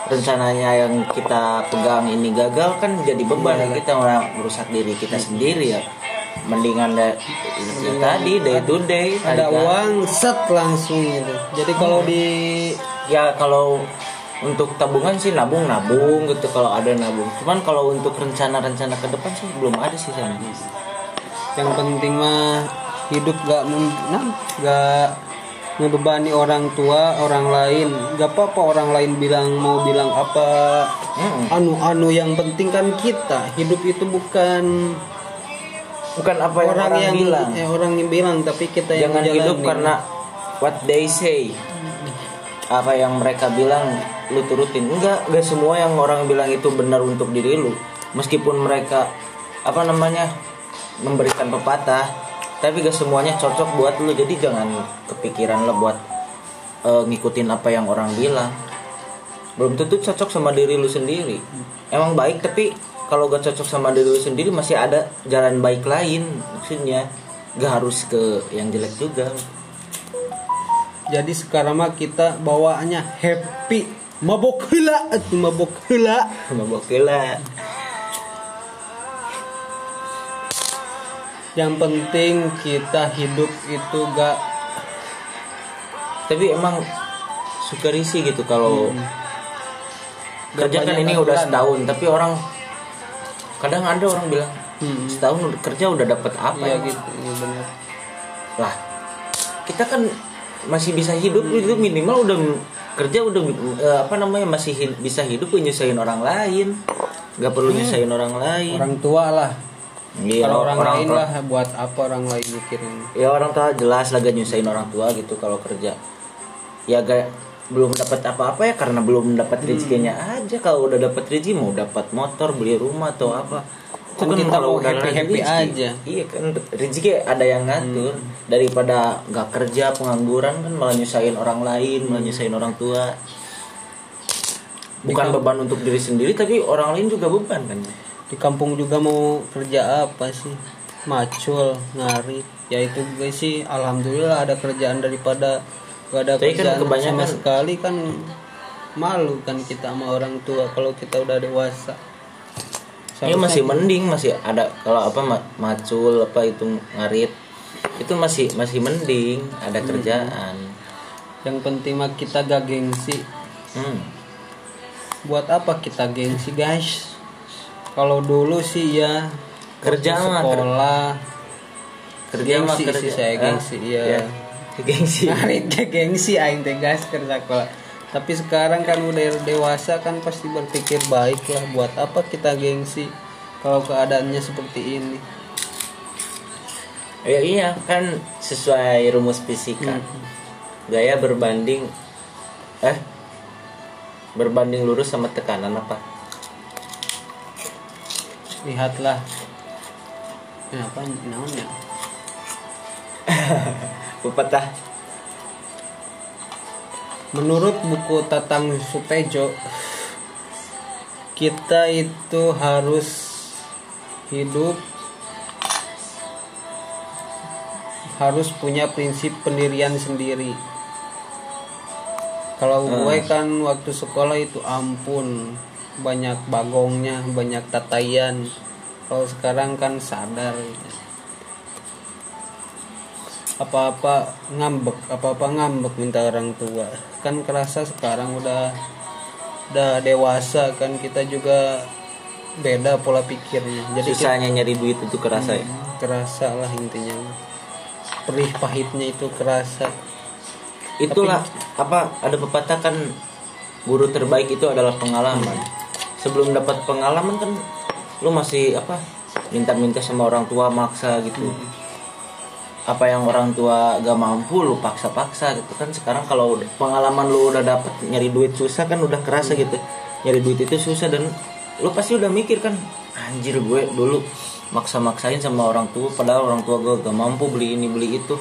rencananya yang kita pegang ini gagal kan jadi beban Iya. kita merusak diri kita sendiri ya mendingan da, ya tadi day to day ada uang set langsung gitu jadi kalau di ya kalau untuk tabungan sih nabung nabung gitu kalau ada nabung. Cuman kalau untuk rencana-rencana ke depan sih belum ada sih saya yang penting mah hidup gak nah, gak ngebebani orang tua orang lain. Gak apa-apa orang lain bilang mau bilang apa. Anu-anu yang penting kan kita. Hidup itu bukan bukan apa yang orang, orang, yang bilang. eh, orang yang bilang tapi kita yang jangan hidup menjalani. karena what they say. Apa yang mereka bilang lu turutin. Enggak enggak semua yang orang bilang itu benar untuk diri lu meskipun mereka apa namanya memberikan pepatah tapi gak semuanya cocok buat lu. Jadi jangan kepikiran lah buat eh, ngikutin apa yang orang bilang. Belum tentu cocok sama diri lu sendiri. Emang baik tapi kalau gak cocok sama diri lu sendiri masih ada jalan baik lain maksudnya. Gak harus ke yang jelek juga. Jadi sekarang mah kita bawaannya happy mabok heula atuh mabok heula mabok lah yang penting kita hidup itu gak tapi emang suka risih gitu kalau Gak kerja kan ini udah setahun tapi orang kadang ada orang bilang Hmm. setahun kerja udah dapat apa iya ya? gitu iya benar lah kita kan masih bisa hidup itu minimal udah kerja udah eh, apa namanya masih hid- bisa hidup nyusahin orang lain. Nggak perlu nyusahin orang lain. Orang tua lah. Iya, kalau orang, lain tua- lah buat apa orang lain mikirin? Ya orang tua jelas lah gak nyusahin orang tua gitu kalau kerja. Ya gak belum dapat apa-apa ya karena belum dapat rezekinya aja. Kalau udah dapat rezeki mau dapat motor beli rumah atau apa Kan kita mau udah happy-happy rezeki. aja. iya kan rezeki ada yang ngatur. Daripada nggak kerja pengangguran kan malah nyusahin orang lain malah nyusahin orang tua. Bukan beban untuk diri sendiri tapi orang lain juga beban kan. Di kampung juga mau kerja apa sih? Macul ngarit ya itu gue sih alhamdulillah ada kerjaan daripada gak ada Tapi kan kerjaan sama kebanyakan- sekali kan malu kan kita sama orang tua kalau kita udah dewasa Ini Seharusnya masih mending masih ada kalau apa ma- macul apa itu ngarit itu masih masih mending ada kerjaan. Yang penting mah kita gak gengsi. Hmm. buat apa kita gengsi guys? Kalau dulu sih ya Kerja mah, sekolah. kerja mah kerja sih saya, Ah, gengsi, iya. gengsi. Ngarit gengsi aing teh guys kerja sekolah tapi sekarang kan udah dewasa kan pasti berpikir baik lah buat apa kita gengsi kalau keadaannya seperti ini. Ya iya kan sesuai rumus fisika. Gaya berbanding eh berbanding lurus sama tekanan apa? Lihatlah. Ya, apa namanya pepatah menurut buku Tatang Sutejo kita itu harus hidup harus punya prinsip pendirian sendiri. Kalau Hmm. gue kan waktu sekolah itu ampun banyak bagongnya banyak tatayan. Kalau sekarang kan sadar apa-apa ngambek apa-apa ngambek minta orang tua. Kan kerasa sekarang udah udah dewasa kan kita juga beda pola pikirnya. Jadi kita- susahnya nyari duit itu kerasa ya? Hmm, kerasa lah intinya. Perih pahitnya itu kerasa. Itulah apa ada pepatah kan guru terbaik itu adalah pengalaman. Sebelum dapat pengalaman kan lu masih apa minta-minta sama orang tua maksa gitu apa yang orang tua gak mampu lu paksa-paksa gitu kan. Sekarang kalau pengalaman lu udah dapet nyari duit susah kan udah kerasa gitu. Nyari duit itu susah dan lu pasti udah mikir kan anjir gue dulu maksa-maksain sama orang tua padahal orang tua gue gak mampu beli ini beli itu.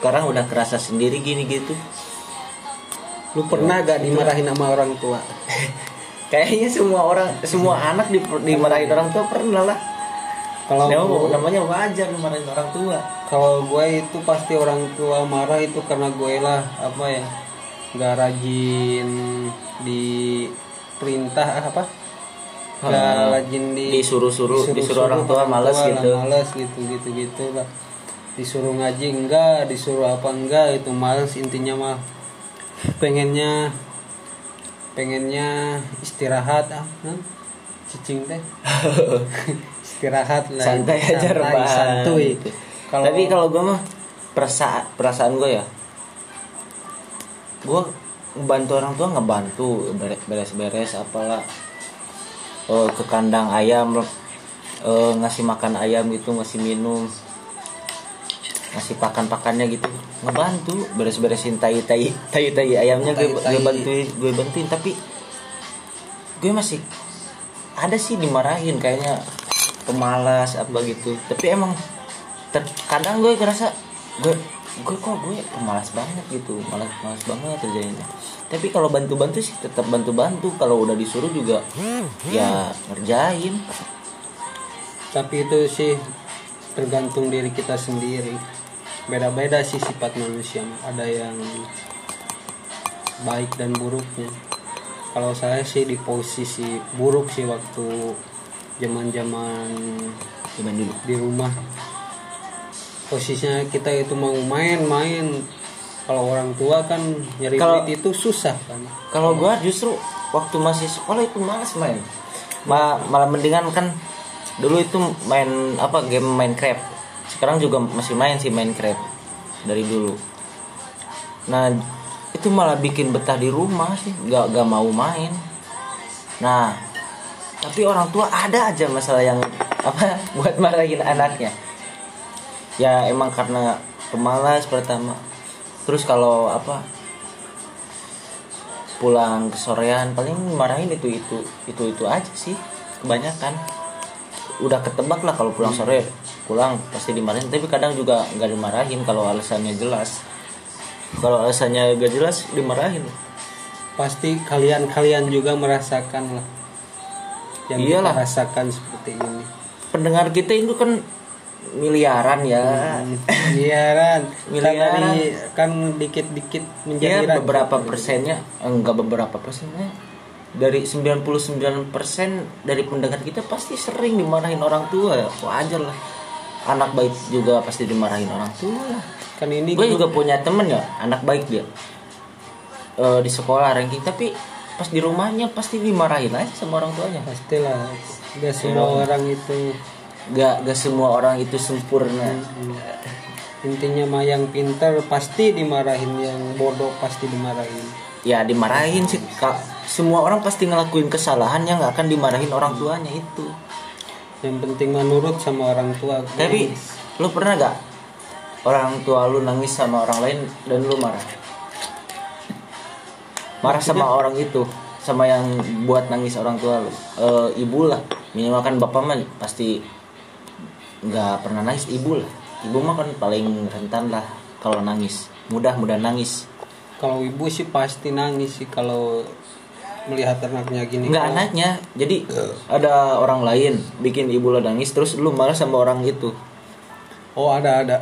Sekarang udah kerasa sendiri gini gitu. Lu pernah gak dimarahin sama orang tua? Kayaknya semua orang semua anak di, dimarahin orang tua pernah lah kalau Ya, gua- namanya wajar dimarahin orang tua. Kalau gue itu pasti orang tua marah itu karena gue lah apa ya nggak rajin di perintah apa? Nggak Ah, rajin di disuruh-suruh, disuruh orang tua males tua gitu. males gitu gitu gitu lah. Disuruh ngaji enggak disuruh apa enggak itu males intinya mah. Pengennya pengennya istirahat ah nah, cicing teh istirahat lah santai aja rebahan santuy. Kalau tapi kalau gue mah perasaan perasaan gue ya. Gue bantu orang tua ngebantu. Bere- beres-beres apalah. Eh, ke kandang ayam eh, ngasih makan ayam gitu ngasih minum. Ngasih pakan pakannya gitu. Ngebantu. Beres-beresin tai tai tai tai ayamnya gue gue bantuin gue bantuin. Tapi gue masih ada sih dimarahin kayaknya pemalas apa gitu. Tapi emang ter- kadang gue ngerasa gue gue kok gue pemalas banget gitu malas malas banget kerjanya tapi kalau bantu bantu sih tetap bantu bantu kalau udah disuruh juga ya ngerjain. Tapi itu sih tergantung diri kita sendiri. Beda-beda sih sifat manusia. Ada yang baik dan buruknya. Kalau saya sih di posisi buruk sih waktu zaman-zaman cuman dulu. di rumah. Posisinya kita itu mau main-main. Kalau orang tua kan nyari Kalau- duit itu susah kan. Kalau gue justru waktu masih sekolah itu malas main. Ma- malah mendingan kan dulu itu main apa game Minecraft sekarang juga masih main sih Minecraft dari dulu. Nah itu malah bikin betah di rumah sih. Gak gak mau main. Nah tapi orang tua ada aja masalah yang apa buat marahin anaknya. Ya emang karena pemalas pertama. Terus kalau apa pulang kesorean paling marahin itu itu itu itu aja sih kebanyakan. Udah ketebak lah kalau pulang sore pulang pasti dimarahin. Tapi kadang juga nggak dimarahin kalau alasannya jelas. Kalau alasannya gak jelas dimarahin. Pasti kalian-kalian juga merasakan lah yang Iyalah. kita rasakan seperti ini. Pendengar kita itu kan miliaran ya. Iya kan Miliaran. Kan dari kan dikit-dikit menjadi ya rakyat. beberapa persennya enggak beberapa persennya. Dari 99% dari pendengar kita pasti sering dimarahin orang tua ya. Wajar lah. Anak baik juga pasti dimarahin orang tua kan ini gue juga punya temen ya anak baik dia. Eh, di sekolah ranking tapi pas di rumahnya pasti dimarahin aja sama orang tuanya. Pastilah gak semua Iya. orang itu. Gak gak semua orang itu sempurna. Intinya mah yang pintar pasti dimarahin yang bodoh pasti dimarahin. Ya dimarahin sih kak. Semua orang pasti ngelakuin kesalahan yang gak akan dimarahin orang tuanya itu. Yang penting menurut sama orang tua. Tapi lu pernah gak orang tua lu nangis sama orang lain dan lu marah marah sama orang itu sama yang buat nangis orang tua lu. Eh, ibu lah. Minimal kan bapak mah pasti nggak pernah nangis ibu lah. Ibu mah kan paling rentan lah kalau nangis. Mudah mudah nangis. Kalau ibu sih pasti nangis sih kalau melihat anaknya gini. Nggak anaknya. Jadi ada orang lain bikin ibu lo nangis terus lu marah sama orang itu. Oh ada ada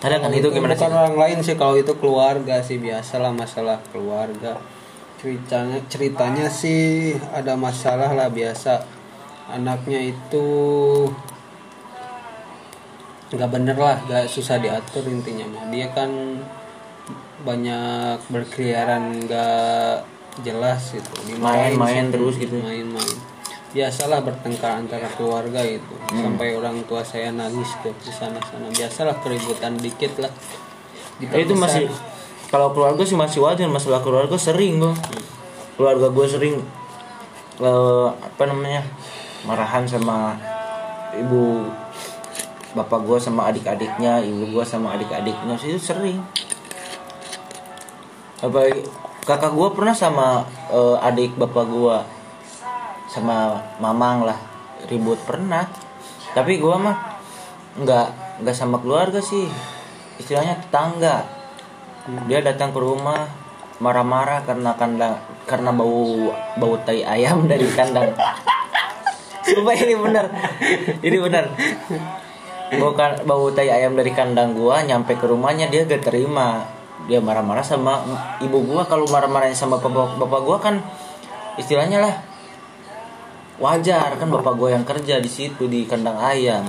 ada kan itu gimana sih? bukan orang lain sih kalau itu keluarga sih biasalah masalah keluarga. Ceritanya ceritanya sih ada masalah lah biasa. Anaknya itu nggak bener lah nggak susah diatur intinya mah. Dia kan banyak berkeliaran nggak jelas gitu Main-main terus gitu. main-main biasalah bertengkar antara keluarga itu. Hmm. sampai orang tua saya nangis di sana sana biasalah keributan dikit lah. Ya, itu masih kalau keluarga sih masih wajar. Masalah keluarga sering gue keluarga gue sering eh, apa namanya marahan sama ibu bapak gue sama adik-adiknya ibu gue sama adik-adiknya. Sih itu sering. Apa kakak gue pernah sama eh, adik bapak gue sama mamang lah. Ribut pernah. Tapi gue mah nggak nggak sama keluarga sih. Istilahnya tetangga. Dia datang ke rumah marah-marah karena kandang karena bau bau tai ayam dari kandang. Sumpah ini benar. Ini benar. Bau, kan- bau tai ayam dari kandang gua nyampe ke rumahnya dia gak terima. Dia marah-marah sama ibu gua. Kalau marah-marahnya sama bapak, bapak gua kan istilahnya lah wajar kan bapak gua yang kerja di situ di kandang ayam.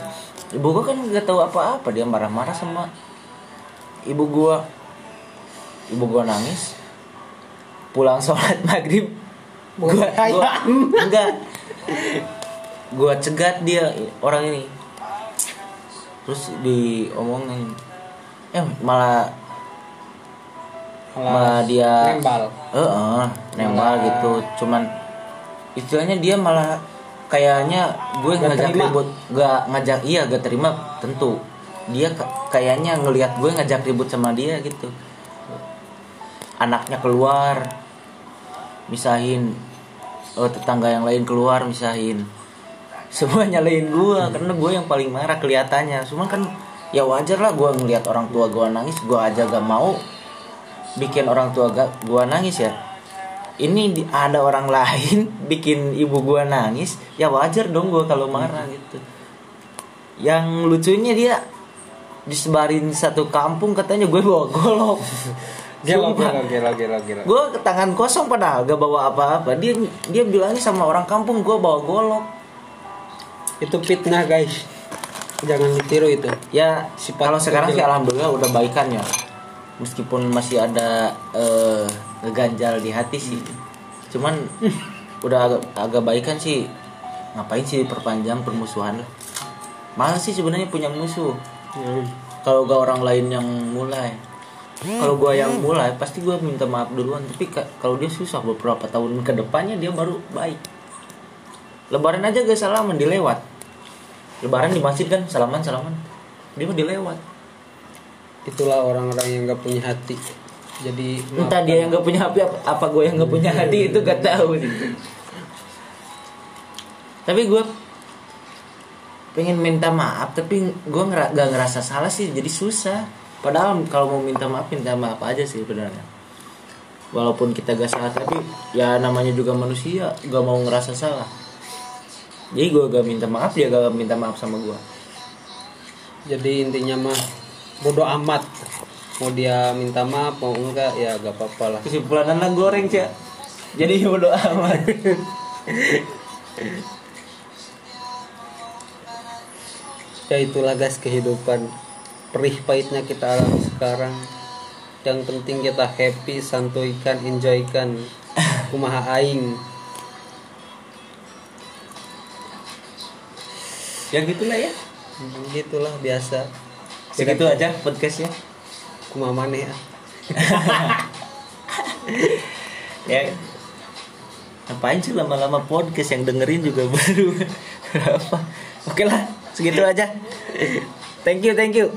Ibu gua kan nggak tahu apa-apa dia marah-marah sama ibu gua. Ibu gua nangis. Pulang sholat maghrib gua enggak. Gua cegat dia orang ini. Terus diomongin. Eh malah malah dia nembal. Heeh, nembal. gitu. Cuman istilahnya dia malah kayaknya gue Gak ngajak terima. ribut, gak ngajak iya gak terima tentu. Dia ka- kayaknya ngelihat gue ngajak ribut sama dia gitu. Anaknya keluar, misahin oh, tetangga yang lain keluar misahin. Semua nyalain gue karena gue yang paling marah kelihatannya. Cuma kan ya wajar lah gue ngelihat orang tua gue nangis, gue aja gak mau bikin orang tua gak gua nangis ya ini di- ada orang lain bikin ibu gua nangis ya wajar dong gua kalau marah gitu. Yang lucunya dia disebarin satu kampung katanya gue bawa golok. Gelo gelo gelo gelo gue tangan kosong padahal gak bawa apa-apa. Dia dia bilangnya sama orang kampung gue bawa golok. Itu fitnah guys. Jangan ditiru itu. Ya Sifat kalau sekarang sih alhamdulillah udah baikan ya meskipun masih ada eh, ngeganjal di hati sih. Cuman udah agak, agak baikan sih. Ngapain sih diperpanjang permusuhan lah? Malah sih sebenarnya punya musuh. Hmm. kalau gak orang lain yang mulai kalau gua yang mulai pasti gua minta maaf duluan. Tapi ka- kalau dia susah beberapa tahun ke depannya dia baru baik. Lebaran aja gak salaman dilewat. Lebaran di masjid kan salaman salaman dia mah dilewat itulah orang-orang yang gak punya hati. Jadi entah dia yang nggak punya hati apa, apa gue yang nggak punya hati itu gak tahu. Sih. tapi gue pengen minta maaf tapi gue ngera gak ngerasa salah sih jadi susah. Padahal kalau mau minta maaf minta maaf aja sih sebenarnya. Walaupun kita gak salah tapi ya namanya juga manusia gak mau ngerasa salah. Jadi gue gak minta maaf dia gak minta maaf sama gue jadi intinya mah bodoh amat. Mau dia minta maaf mau enggak ya gak apa-apa lah. Kesimpulan anak goreng cak. Jadi bodo amat. Ya itulah guys kehidupan perih pahitnya kita alami sekarang. Yang penting kita happy santuikan enjoykan kumaha aing. Ya gitulah ya. Hmm, gitulah biasa segitu aja podcastnya. Kumaha maneh ah. ya. Ngapain sih lama-lama podcast yang dengerin juga baru? Berapa oke lah segitu aja. Thank you thank you